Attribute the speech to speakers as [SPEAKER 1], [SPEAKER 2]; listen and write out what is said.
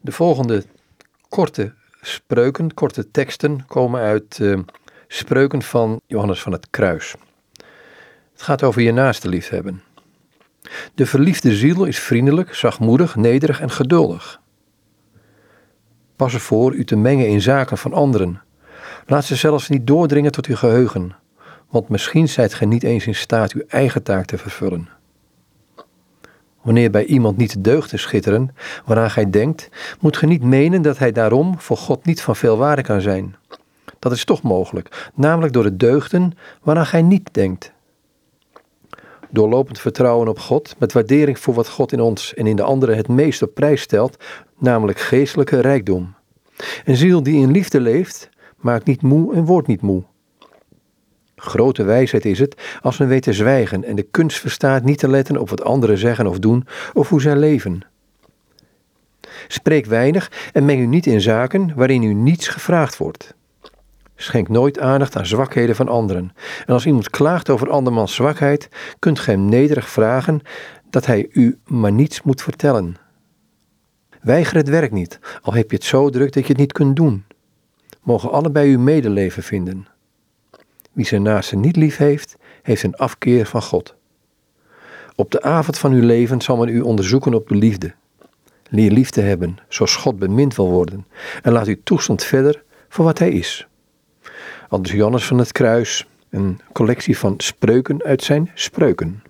[SPEAKER 1] De volgende korte spreuken, korte teksten komen uit uh, spreuken van Johannes van het Kruis. Het gaat over je naaste liefhebben. De verliefde ziel is vriendelijk, zachtmoedig, nederig en geduldig. Pas ervoor u te mengen in zaken van anderen. Laat ze zelfs niet doordringen tot uw geheugen, want misschien zijt gij niet eens in staat uw eigen taak te vervullen. Wanneer bij iemand niet de deugden schitteren waaraan gij denkt, moet ge niet menen dat hij daarom voor God niet van veel waarde kan zijn. Dat is toch mogelijk, namelijk door de deugden waaraan gij niet denkt. Doorlopend vertrouwen op God, met waardering voor wat God in ons en in de anderen het meest op prijs stelt, namelijk geestelijke rijkdom. Een ziel die in liefde leeft, maakt niet moe en wordt niet moe. Grote wijsheid is het als men weet te zwijgen en de kunst verstaat niet te letten op wat anderen zeggen of doen of hoe zij leven. Spreek weinig en meng u niet in zaken waarin u niets gevraagd wordt. Schenk nooit aandacht aan zwakheden van anderen. En als iemand klaagt over andermans zwakheid, kunt gij hem nederig vragen dat hij u maar niets moet vertellen. Weiger het werk niet, al heb je het zo druk dat je het niet kunt doen. Mogen allebei uw medeleven vinden. Wie zijn naaste niet lief heeft, heeft een afkeer van God. Op de avond van uw leven zal men u onderzoeken op de liefde. Leer lief te hebben, zoals God bemind wil worden, en laat uw toestand verder voor wat hij is. Anders Johannes van het Kruis, een collectie van spreuken uit zijn spreuken.